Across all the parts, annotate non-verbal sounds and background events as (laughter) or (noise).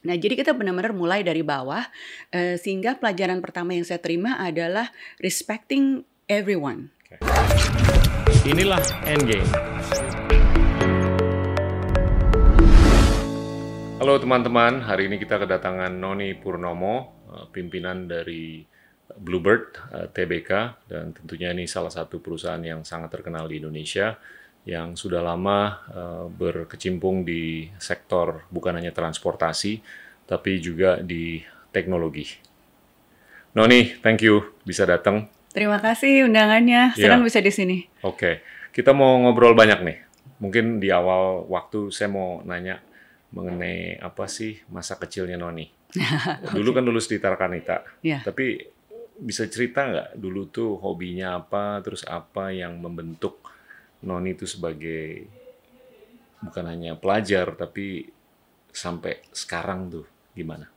Nah, jadi kita benar-benar mulai dari bawah, uh, sehingga pelajaran pertama yang saya terima adalah respecting everyone. Okay. Inilah Endgame. Halo teman-teman, hari ini kita kedatangan Noni Purnomo, eh, pimpinan dari Bluebird uh, TBK, dan tentunya ini salah satu perusahaan yang sangat terkenal di Indonesia yang sudah lama uh, berkecimpung di sektor bukan hanya transportasi, tapi juga di teknologi. Noni, thank you bisa datang. Terima kasih undangannya, senang yeah. bisa di sini. Oke, okay. kita mau ngobrol banyak nih. Mungkin di awal waktu saya mau nanya mengenai apa sih masa kecilnya Noni. okay. (laughs) Dulu kan lulus di Tarkanita, yeah. tapi bisa cerita nggak dulu tuh hobinya apa, terus apa yang membentuk Noni itu sebagai bukan hanya pelajar tapi sampai sekarang tuh gimana?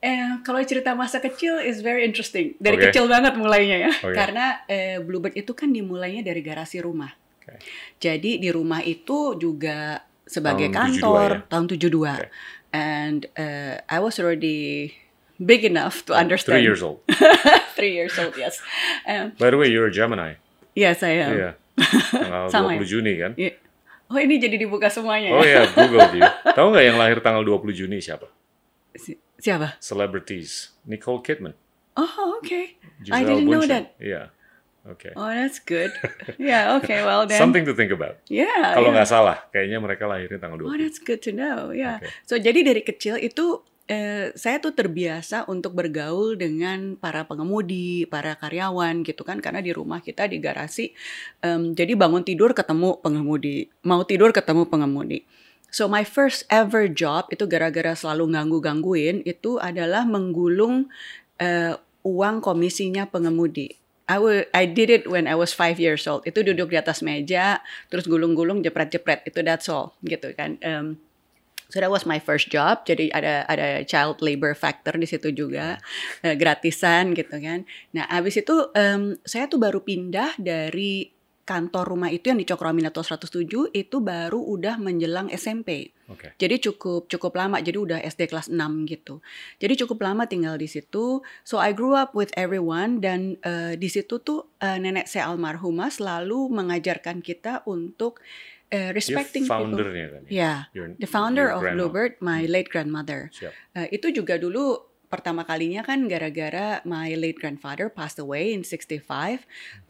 Eh, kalau cerita masa kecil is very interesting. Dari okay. kecil banget mulainya ya. Okay. Karena eh, Bluebird itu kan dimulainya dari garasi rumah. Okay. Jadi di rumah itu juga sebagai tahun kantor 72, ya? tahun 72. Okay. And uh, I was already big enough to understand. Three years old. (laughs) Three years old, yes. Um, By the way, you're a Gemini. Yes, I am. Yeah. Tanggal Sama 20 ya? Juni kan? Yeah. Oh ini jadi dibuka semuanya Oh ya, Google you. Tahu nggak yang lahir tanggal 20 Juni siapa? Si siapa? Celebrities. Nicole Kidman. Oh, okay. I didn't know that. Yeah. Okay. Oh, that's good. Yeah, okay, well then. Something to think about. Yeah. Kalau nggak yeah. salah, kayaknya mereka lahirnya tanggal 20. Oh, that's good to know. Yeah. Okay. So jadi dari kecil itu eh, saya tuh terbiasa untuk bergaul dengan para pengemudi, para karyawan gitu kan, karena di rumah kita di garasi, um, jadi bangun tidur ketemu pengemudi, mau tidur ketemu pengemudi. So my first ever job itu gara-gara selalu ganggu-gangguin itu adalah menggulung uh, uang komisinya pengemudi. I, I did it when I was five years old. Itu duduk di atas meja, terus gulung-gulung, jepret-jepret. Itu that's all, gitu kan. Um, So that was my first job. Jadi ada ada child labor factor di situ juga, uh, (laughs) gratisan gitu kan. Nah, abis itu um, saya tuh baru pindah dari kantor rumah itu yang di Cokroaminoto 107 itu baru udah menjelang SMP. Okay. Jadi cukup cukup lama. Jadi udah SD kelas 6 gitu. Jadi cukup lama tinggal di situ. So I grew up with everyone dan uh, di situ tuh uh, nenek saya almarhumah selalu mengajarkan kita untuk uh, respecting You're foundernya people. kan? Ya, yeah, the founder of Bluebird, my hmm. late grandmother. Uh, itu juga dulu pertama kalinya kan gara-gara my late grandfather passed away in 65. Hmm.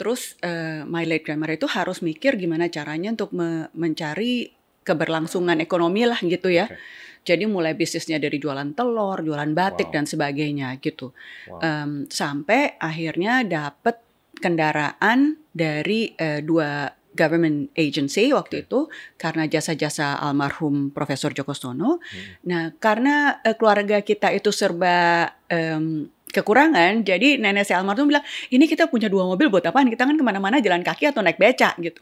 Terus uh, my late grandmother itu harus mikir gimana caranya untuk me mencari keberlangsungan ekonomi lah gitu ya. Okay. Jadi mulai bisnisnya dari jualan telur, jualan batik wow. dan sebagainya gitu. Wow. Um, sampai akhirnya dapat kendaraan dari uh, dua government agency waktu itu karena jasa-jasa almarhum Profesor Joko Stono. Hmm. Nah, karena uh, keluarga kita itu serba um, kekurangan, jadi nenek saya almarhum bilang, ini kita punya dua mobil buat apaan? Kita kan ke mana-mana jalan kaki atau naik beca gitu.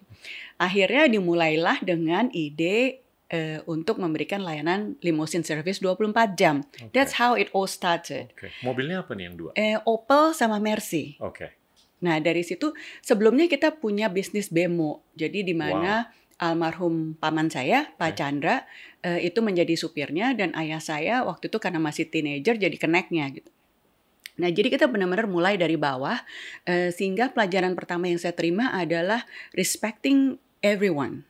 Akhirnya dimulailah dengan ide uh, untuk memberikan layanan limousine service 24 jam. Okay. That's how it all started. Okay. Mobilnya apa nih yang dua? Uh, Opel sama Mercy. Oke. Okay. Nah, dari situ sebelumnya kita punya bisnis bemo. Jadi di mana wow. almarhum paman saya, Pak Chandra, uh, itu menjadi supirnya dan ayah saya waktu itu karena masih teenager jadi keneknya gitu. Nah, jadi kita benar-benar mulai dari bawah uh, sehingga pelajaran pertama yang saya terima adalah respecting everyone.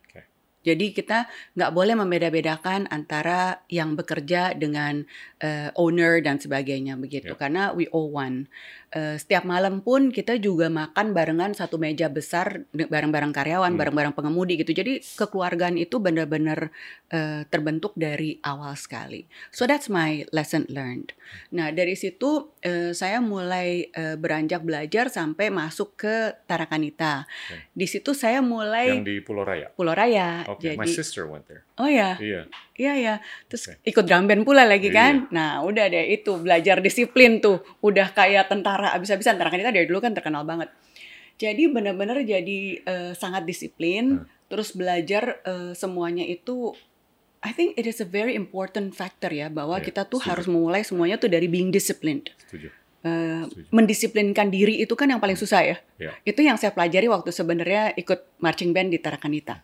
Jadi kita nggak boleh membeda-bedakan antara yang bekerja dengan uh, owner dan sebagainya begitu, yeah. karena we all one. Uh, setiap malam pun kita juga makan barengan satu meja besar bareng-bareng karyawan, hmm. bareng-bareng pengemudi gitu. Jadi kekeluargaan itu benar-benar uh, terbentuk dari awal sekali. So that's my lesson learned. Nah dari situ uh, saya mulai uh, beranjak belajar sampai masuk ke Tarakanita. Okay. Di situ saya mulai yang di Pulau Raya. Pulau Raya. Okay. Jadi, My sister went there. Oh ya. Iya. Iya ya. Terus okay. ikut drum band pula lagi kan. Iya. Nah, udah deh itu belajar disiplin tuh. Udah kayak tentara abis-abisan. Tentara kita dari dulu kan terkenal banget. Jadi benar-benar jadi uh, sangat disiplin. Hmm. Terus belajar uh, semuanya itu I think it is a very important factor ya bahwa yeah, kita tuh setuju. harus memulai semuanya tuh dari being disciplined. Setuju. Uh, mendisiplinkan diri itu kan yang paling susah ya. Yeah. Itu yang saya pelajari waktu sebenarnya ikut marching band di Tarakanita.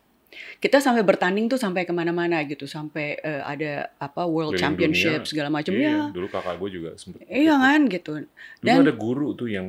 Kita sampai bertanding tuh sampai ke mana-mana gitu sampai uh, ada apa World Keliling Championship dunia. segala macam iya, ya dulu kakak gue juga sempet iya kan gitu dan dulu ada guru tuh yang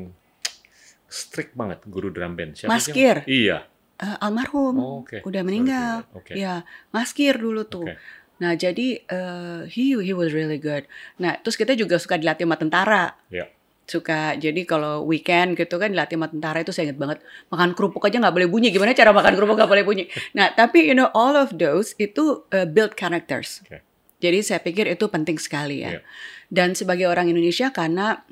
strict banget guru drum band Siapa Maskir yang, iya uh, almarhum oh, okay. udah meninggal okay. ya Maskir dulu tuh okay. Nah, jadi uh, he he was really good. Nah, terus kita juga suka dilatih sama tentara. Yeah suka. Jadi kalau weekend gitu kan dilatih sama tentara itu saya ingat banget. Makan kerupuk aja nggak boleh bunyi. Gimana cara makan kerupuk nggak boleh bunyi? Nah tapi you know all of those itu uh, build characters. Okay. jadi saya pikir itu penting sekali ya. Yeah. dan sebagai orang Indonesia karena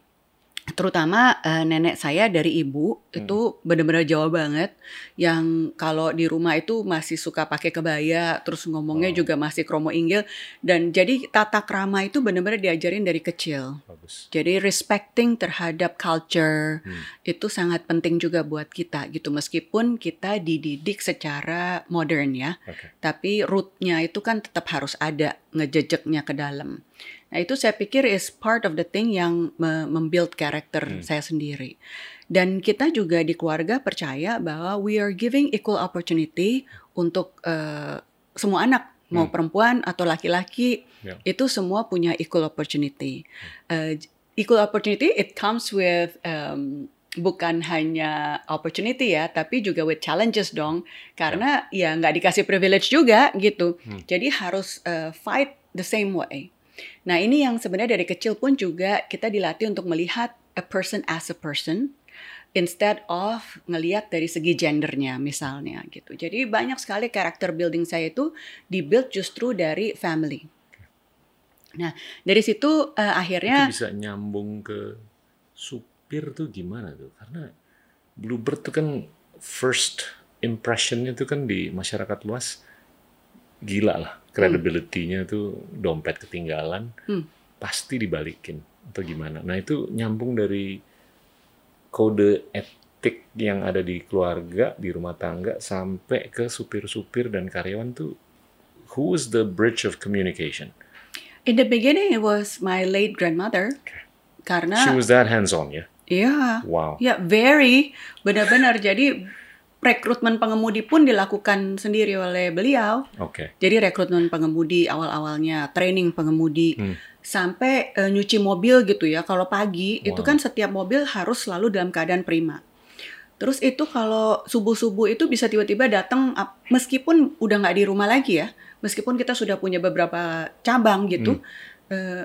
terutama uh, nenek saya dari ibu hmm. itu benar-benar Jawa banget yang kalau di rumah itu masih suka pakai kebaya terus ngomongnya oh. juga masih kromo inggil dan jadi tata krama itu benar-benar diajarin dari kecil Bagus. jadi respecting terhadap culture hmm. itu sangat penting juga buat kita gitu meskipun kita dididik secara modern ya okay. tapi rootnya itu kan tetap harus ada ngejejeknya ke dalam Nah itu saya pikir is part of the thing yang membuild karakter hmm. saya sendiri. Dan kita juga di keluarga percaya bahwa we are giving equal opportunity untuk uh, semua anak mau hmm. perempuan atau laki-laki yeah. itu semua punya equal opportunity. Uh, equal opportunity it comes with um, bukan hanya opportunity ya, tapi juga with challenges dong. Karena yeah. ya nggak dikasih privilege juga gitu. Hmm. Jadi harus uh, fight the same way. Nah, ini yang sebenarnya dari kecil pun juga kita dilatih untuk melihat a person as a person instead of ngelihat dari segi gendernya misalnya gitu. Jadi banyak sekali karakter building saya itu dibuild justru dari family. Nah, dari situ uh, akhirnya itu bisa nyambung ke supir tuh gimana tuh? Karena Bluebird tuh kan first impressionnya tuh kan di masyarakat luas gila lah credibility-nya hmm. tuh dompet ketinggalan hmm. pasti dibalikin atau gimana. Nah itu nyambung dari kode etik yang ada di keluarga, di rumah tangga sampai ke supir-supir dan karyawan tuh who was the bridge of communication? In the beginning it was my late grandmother. Okay. Karena she was that hands on ya. Yeah? Iya. Yeah. Wow. Ya yeah, very benar-benar jadi rekrutmen pengemudi pun dilakukan sendiri oleh beliau. Oke. Okay. Jadi rekrutmen pengemudi awal-awalnya, training pengemudi, hmm. sampai uh, nyuci mobil gitu ya. Kalau pagi wow. itu kan setiap mobil harus selalu dalam keadaan prima. Terus itu kalau subuh-subuh itu bisa tiba-tiba datang meskipun udah nggak di rumah lagi ya, meskipun kita sudah punya beberapa cabang gitu. Hmm. Uh,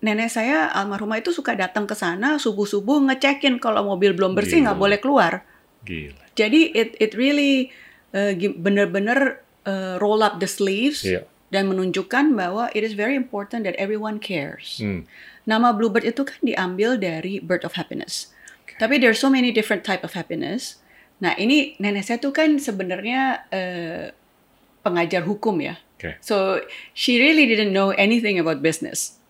nenek saya almarhumah itu suka datang ke sana subuh-subuh ngecekin kalau mobil belum bersih nggak boleh keluar. Gila. Jadi it it really uh, benar-benar uh, roll up the sleeves yeah. dan menunjukkan bahwa it is very important that everyone cares. Hmm. Nama Bluebird itu kan diambil dari bird of happiness. Okay. Tapi there are so many different type of happiness. Nah ini nenek saya tuh kan sebenarnya uh, pengajar hukum ya. Okay. So she really didn't know anything about business.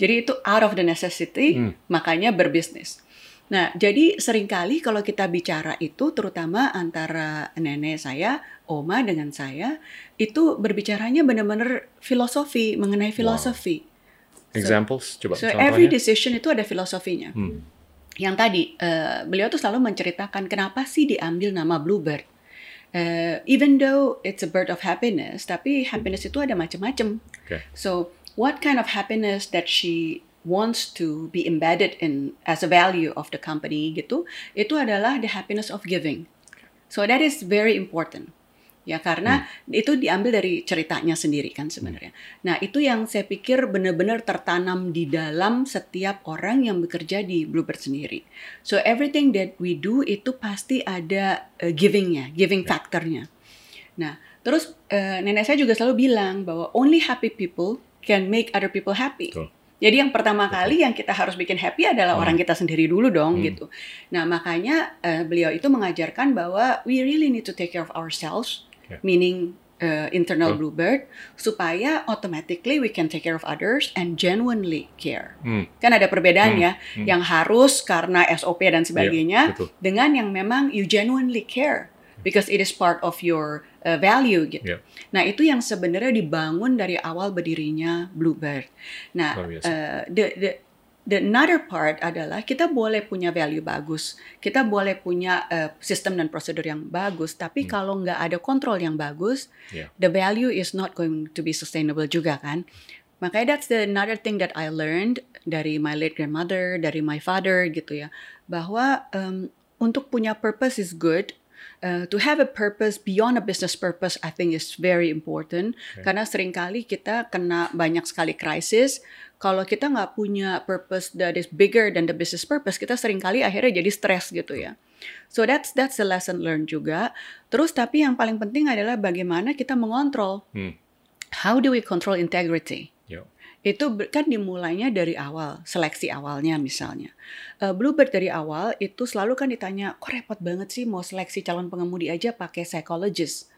Jadi itu out of the necessity, hmm. makanya berbisnis. Nah, jadi sering kali kalau kita bicara itu terutama antara nenek saya, oma dengan saya, itu berbicaranya benar-benar filosofi, mengenai filosofi. Wow. Examples, so, coba So contohnya. every decision itu ada filosofinya. Hmm. Yang tadi, uh, beliau tuh selalu menceritakan kenapa sih diambil nama Bluebird. Uh, even though it's a bird of happiness, tapi happiness itu ada macam-macam. Okay. So, what kind of happiness that she wants to be embedded in as a value of the company gitu, itu adalah the happiness of giving. So that is very important. Ya karena hmm. itu diambil dari ceritanya sendiri kan sebenarnya. Hmm. Nah, itu yang saya pikir benar-benar tertanam di dalam setiap orang yang bekerja di Bluebird sendiri. So everything that we do itu pasti ada uh, givingnya, giving yeah. factornya. Nah, terus uh, nenek saya juga selalu bilang bahwa only happy people can make other people happy. Cool. Jadi yang pertama kali yang kita harus bikin happy adalah hmm. orang kita sendiri dulu dong hmm. gitu. Nah makanya uh, beliau itu mengajarkan bahwa we really need to take care of ourselves, yeah. meaning uh, internal oh. bluebird, supaya automatically we can take care of others and genuinely care. Hmm. Kan ada perbedaan hmm. ya, hmm. yang harus karena SOP dan sebagainya, yeah, dengan yang memang you genuinely care because it is part of your uh, value gitu. Yeah. Nah itu yang sebenarnya dibangun dari awal berdirinya Bluebird. Nah uh, the, the the another part adalah kita boleh punya value bagus, kita boleh punya uh, sistem dan prosedur yang bagus, tapi hmm. kalau nggak ada kontrol yang bagus, yeah. the value is not going to be sustainable juga kan. Makanya that's the another thing that I learned dari my late grandmother, dari my father gitu ya, bahwa um, untuk punya purpose is good, uh, to have a purpose beyond a business purpose I think is very important okay. karena sering kali kita kena banyak sekali krisis kalau kita nggak punya purpose that is bigger than the business purpose, kita sering kali akhirnya jadi stres gitu ya. So that's that's the lesson learned juga. Terus tapi yang paling penting adalah bagaimana kita mengontrol. Hmm. How do we control integrity? Itu kan dimulainya dari awal, seleksi awalnya misalnya. Uh, Bluebird dari awal itu selalu kan ditanya, kok repot banget sih mau seleksi calon pengemudi aja pakai psychologist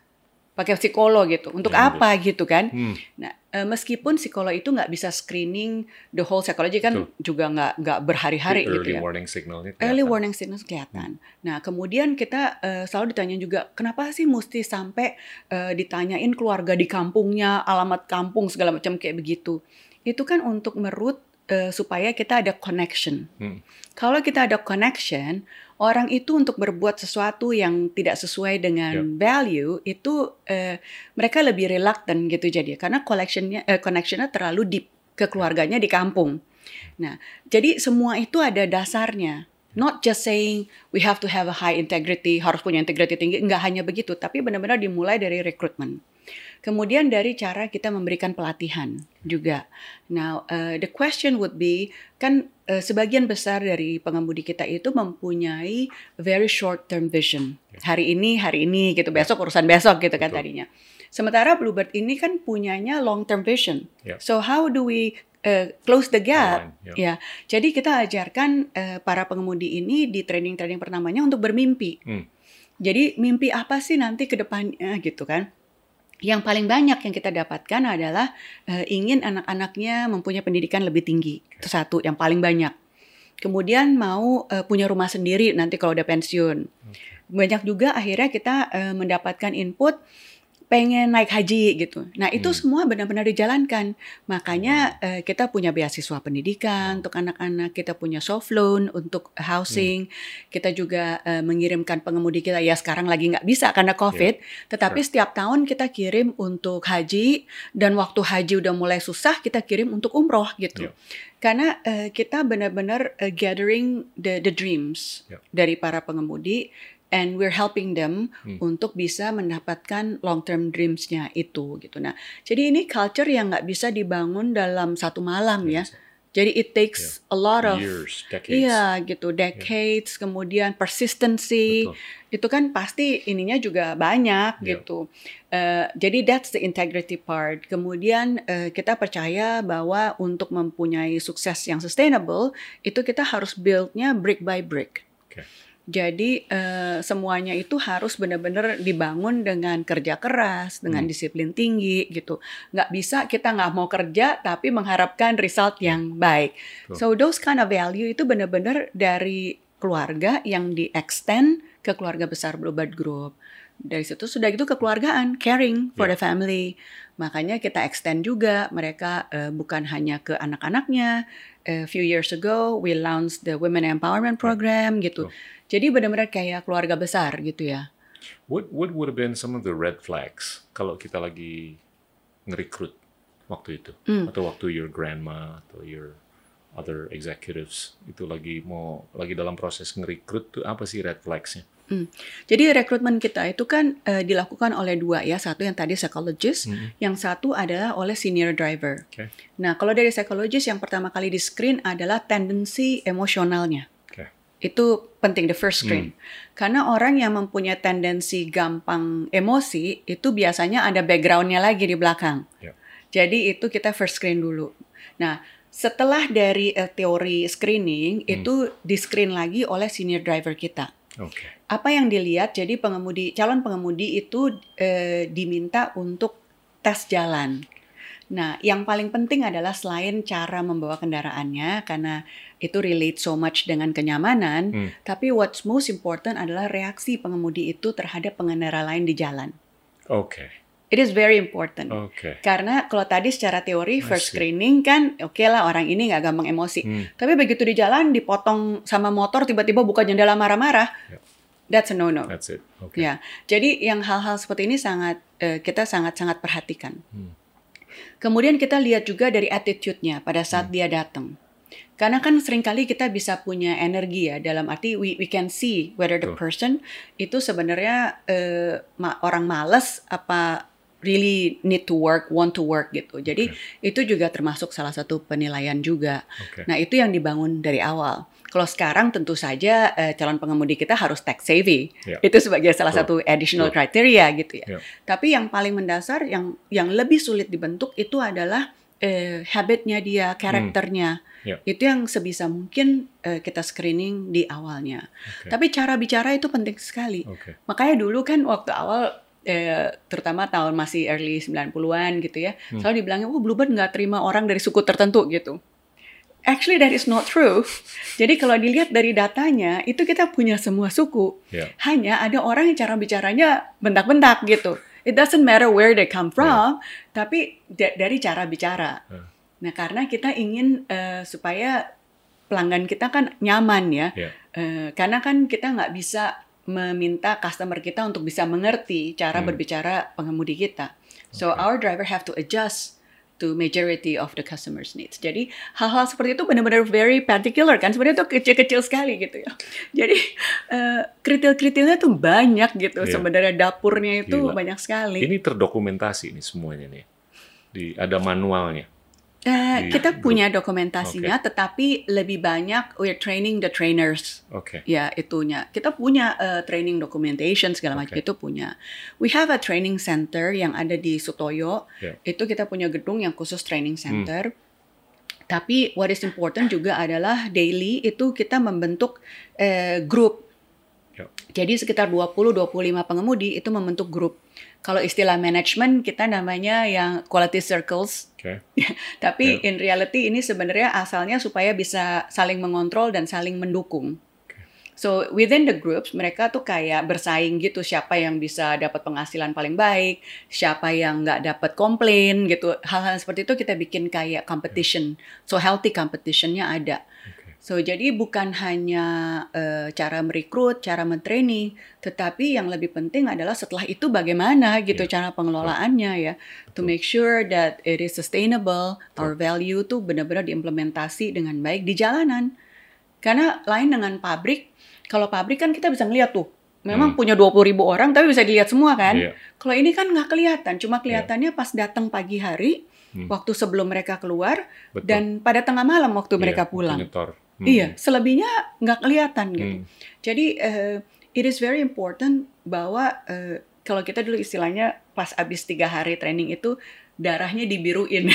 pakai psikolog gitu. Untuk ya, apa gitu kan? Hmm. Nah, e, meskipun psikolog itu nggak bisa screening the whole psychology kan Tuh. juga nggak nggak berhari-hari gitu ya. Early warning signalnya kelihatan. Early warning signal kelihatan. Hmm. Nah, kemudian kita uh, selalu ditanya juga kenapa sih mesti sampai uh, ditanyain keluarga di kampungnya, alamat kampung segala macam kayak begitu. Itu kan untuk merut uh, supaya kita ada connection. Hmm. Kalau kita ada connection, orang itu untuk berbuat sesuatu yang tidak sesuai dengan yep. value itu uh, mereka lebih reluctant gitu jadi karena collectionnya uh, connectionnya terlalu deep ke keluarganya di kampung. Nah, jadi semua itu ada dasarnya. Not just saying we have to have a high integrity, harus punya integrity tinggi, enggak hanya begitu, tapi benar-benar dimulai dari rekrutmen. Kemudian dari cara kita memberikan pelatihan juga. Now, uh, the question would be, kan uh, sebagian besar dari pengemudi kita itu mempunyai very short term vision. Ya. Hari ini, hari ini gitu, ya. besok urusan besok gitu kan tadinya. Sementara Bluebird ini kan punyanya long term vision. Yeah. So how do we uh, close the gap? Yeah. Ya, jadi kita ajarkan uh, para pengemudi ini di training-training pertamanya untuk bermimpi. Hmm. Jadi mimpi apa sih nanti ke depannya gitu kan? Yang paling banyak yang kita dapatkan adalah uh, ingin anak-anaknya mempunyai pendidikan lebih tinggi. Itu satu yang paling banyak. Kemudian mau uh, punya rumah sendiri nanti kalau udah pensiun. Banyak juga akhirnya kita uh, mendapatkan input pengen naik haji gitu. Nah itu hmm. semua benar-benar dijalankan. Makanya hmm. uh, kita punya beasiswa pendidikan untuk anak-anak, kita punya soft loan untuk housing, hmm. kita juga uh, mengirimkan pengemudi kita. Ya sekarang lagi nggak bisa karena covid, yeah. tetapi sure. setiap tahun kita kirim untuk haji dan waktu haji udah mulai susah kita kirim untuk umroh gitu. Yeah. Karena uh, kita benar-benar uh, gathering the the dreams yeah. dari para pengemudi and we're helping them hmm. untuk bisa mendapatkan long term dreamsnya itu gitu. Nah, jadi ini culture yang nggak bisa dibangun dalam satu malam ya. Jadi it takes yeah. a lot of years, decades. Iya gitu, decades, yeah. kemudian persistency. Betul. Itu kan pasti ininya juga banyak yeah. gitu. Uh, jadi that's the integrity part. Kemudian uh, kita percaya bahwa untuk mempunyai sukses yang sustainable itu kita harus buildnya brick by brick. Okay. Jadi uh, semuanya itu harus benar-benar dibangun dengan kerja keras, dengan hmm. disiplin tinggi gitu. Nggak bisa kita nggak mau kerja tapi mengharapkan result yang baik. So those kind of value itu benar-benar dari keluarga yang di extend ke keluarga besar Bluebird Group. Dari situ sudah itu kekeluargaan, caring for yeah. the family. Makanya kita extend juga mereka uh, bukan hanya ke anak-anaknya. A few years ago we launched the Women Empowerment Program yeah. gitu. Oh jadi benar-benar kayak keluarga besar gitu ya. What what would have been some of the red flags kalau kita lagi ngerekrut waktu itu mm. atau waktu your grandma atau your other executives itu lagi mau lagi dalam proses ngerekrut tuh apa sih red flagsnya? Hmm. Jadi rekrutmen kita itu kan uh, dilakukan oleh dua ya, satu yang tadi psychologist, hmm. yang satu adalah oleh senior driver. Okay. Nah kalau dari psychologist yang pertama kali di screen adalah tendensi emosionalnya. Itu penting the first screen. Hmm. Karena orang yang mempunyai tendensi gampang emosi itu biasanya ada backgroundnya lagi di belakang. Yeah. Jadi itu kita first screen dulu. Nah setelah dari uh, teori screening hmm. itu di screen lagi oleh senior driver kita. Okay. Apa yang dilihat? Jadi pengemudi calon pengemudi itu uh, diminta untuk tes jalan. Nah, yang paling penting adalah selain cara membawa kendaraannya, karena itu relate so much dengan kenyamanan, hmm. tapi what's most important adalah reaksi pengemudi itu terhadap pengendara lain di jalan. Oke. Okay. It is very important. Okay. Karena kalau tadi secara teori first screening kan oke okay lah orang ini nggak gampang emosi. Hmm. Tapi begitu di jalan dipotong sama motor tiba-tiba buka jendela marah-marah. Yeah. That's a no-no. That's it. Okay. Ya. Jadi yang hal-hal seperti ini sangat uh, kita sangat-sangat perhatikan. Hmm. Kemudian kita lihat juga dari attitude-nya pada saat hmm. dia datang. Karena kan sering kali kita bisa punya energi ya dalam arti we, we can see whether the person itu sebenarnya uh, ma orang males apa really need to work, want to work gitu. Jadi okay. itu juga termasuk salah satu penilaian juga. Okay. Nah itu yang dibangun dari awal. Kalau sekarang tentu saja uh, calon pengemudi kita harus tech savvy. Yeah. Itu sebagai salah satu additional criteria gitu ya. Yeah. Tapi yang paling mendasar, yang yang lebih sulit dibentuk itu adalah uh, habitnya dia, karakternya. Hmm. Yeah. Itu yang sebisa mungkin uh, kita screening di awalnya. Okay. Tapi cara bicara itu penting sekali. Okay. Makanya dulu kan waktu awal eh, terutama tahun masih early 90-an gitu ya. Hmm. Selalu dibilangnya, oh Bluebird nggak terima orang dari suku tertentu gitu. Actually that is not true. (laughs) Jadi kalau dilihat dari datanya, itu kita punya semua suku. Yeah. Hanya ada orang yang cara bicaranya bentak-bentak gitu. It doesn't matter where they come from, yeah. tapi dari cara bicara. Yeah. Nah karena kita ingin uh, supaya pelanggan kita kan nyaman ya. Yeah. Uh, karena kan kita nggak bisa meminta customer kita untuk bisa mengerti cara hmm. berbicara pengemudi kita. So okay. our driver have to adjust to majority of the customers needs. Jadi hal-hal seperti itu benar-benar very particular kan. Sebenarnya itu kecil-kecil sekali gitu ya. Jadi uh, kritil-kritilnya tuh banyak gitu. Yeah. Sebenarnya dapurnya itu Gila. banyak sekali. Ini terdokumentasi ini semuanya nih. Di ada manualnya. Uh, kita punya dokumentasinya, okay. tetapi lebih banyak we're training the trainers. Oke. Okay. Ya itunya. Kita punya uh, training documentation segala macam okay. itu punya. We have a training center yang ada di Sutoyo. Yeah. Itu kita punya gedung yang khusus training hmm. center. Hmm. Tapi what is important juga adalah daily itu kita membentuk uh, grup. Yeah. Jadi sekitar 20-25 pengemudi itu membentuk grup. Kalau istilah manajemen kita namanya yang quality circles. Okay. (laughs) Tapi yeah. in reality ini sebenarnya asalnya supaya bisa saling mengontrol dan saling mendukung. So within the groups mereka tuh kayak bersaing gitu siapa yang bisa dapat penghasilan paling baik, siapa yang nggak dapat komplain gitu. Hal-hal seperti itu kita bikin kayak competition. So healthy competitionnya ada. So jadi bukan hanya uh, cara merekrut, cara mentraining, tetapi yang lebih penting adalah setelah itu bagaimana gitu yeah. cara pengelolaannya ya, to make sure that it is sustainable, our value tuh benar-benar diimplementasi dengan baik di jalanan. Karena lain dengan pabrik, kalau pabrik kan kita bisa ngeliat tuh, memang hmm. punya 20 ribu orang tapi bisa dilihat semua kan. Yeah. Kalau ini kan nggak kelihatan, cuma kelihatannya yeah. pas datang pagi hari, hmm. waktu sebelum mereka keluar Betul. dan pada tengah malam waktu yeah, mereka pulang. Hmm. Iya, selebihnya nggak kelihatan gitu. Hmm. Jadi uh, it is very important bahwa uh, kalau kita dulu istilahnya pas abis tiga hari training itu darahnya dibiruin. (laughs)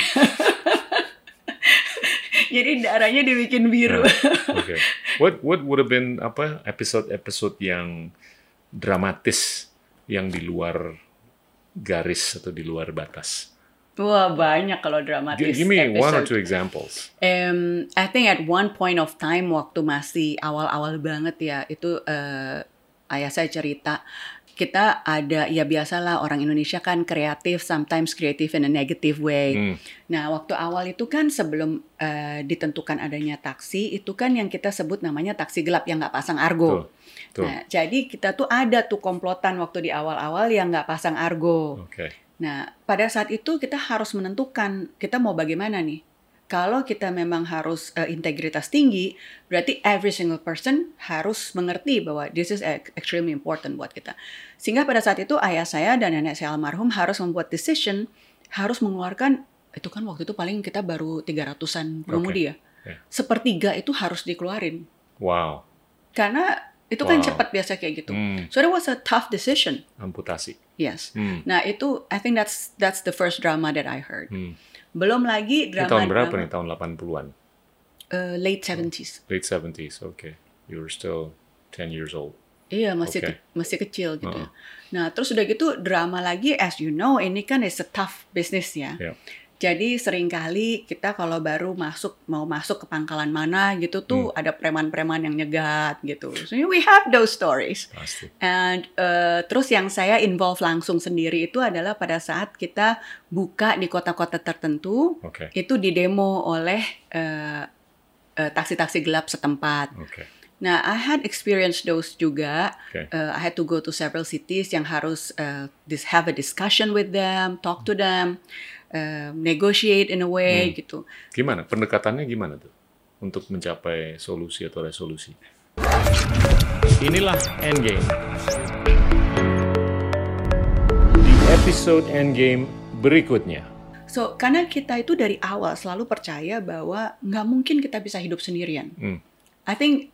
Jadi darahnya dibikin biru. Yeah. Okay. What what would have been apa episode-episode yang dramatis yang di luar garis atau di luar batas? Wah banyak kalau dramatis. Give me episode. one or two examples. Um, I think at one point of time waktu masih awal-awal banget ya itu uh, ayah saya cerita kita ada ya biasalah orang Indonesia kan kreatif sometimes creative in a negative way. Hmm. Nah waktu awal itu kan sebelum uh, ditentukan adanya taksi itu kan yang kita sebut namanya taksi gelap yang nggak pasang argo. Tuh. Tuh. Nah jadi kita tuh ada tuh komplotan waktu di awal-awal yang nggak pasang argo. Okay Nah, pada saat itu kita harus menentukan kita mau bagaimana nih. Kalau kita memang harus uh, integritas tinggi, berarti every single person harus mengerti bahwa this is extremely important buat kita. Sehingga pada saat itu ayah saya dan nenek saya almarhum harus membuat decision, harus mengeluarkan itu kan waktu itu paling kita baru 300-an pengemudi okay. ya. Yeah. Sepertiga itu harus dikeluarin. Wow. Karena itu kan wow. kan cepat biasa kayak gitu. Hmm. So it was a tough decision. Amputasi. Yes. Hmm. Nah itu I think that's that's the first drama that I heard. Hmm. Belum lagi drama. Ini tahun berapa drama, nih? Tahun 80-an. Uh, late 70s. Late 70s. Okay. You were still 10 years old. Iya masih okay. ke, masih kecil gitu. Uh -huh. Nah terus udah gitu drama lagi as you know ini kan is a tough business ya. Yeah. Jadi sering kali kita kalau baru masuk mau masuk ke pangkalan mana gitu tuh hmm. ada preman-preman yang nyegat gitu. So we have those stories. Pasti. And uh, terus yang saya involve langsung sendiri itu adalah pada saat kita buka di kota-kota tertentu, okay. itu didemo oleh uh, uh, taksi-taksi gelap setempat. Okay. Nah, I had experience those juga. Okay. Uh, I had to go to several cities yang harus uh, this have a discussion with them, talk to them uh, negotiate in a way hmm. gitu. Gimana pendekatannya gimana tuh untuk mencapai solusi atau resolusi? Inilah Endgame. Di episode Endgame berikutnya. So, karena kita itu dari awal selalu percaya bahwa nggak mungkin kita bisa hidup sendirian. Hmm. I think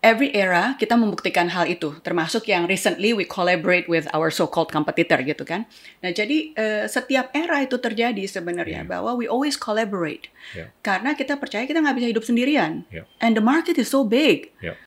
every era kita membuktikan hal itu, termasuk yang recently we collaborate with our so-called competitor gitu kan. Nah jadi uh, setiap era itu terjadi sebenarnya yeah. bahwa we always collaborate yeah. karena kita percaya kita nggak bisa hidup sendirian. Yeah. And the market is so big. Yeah.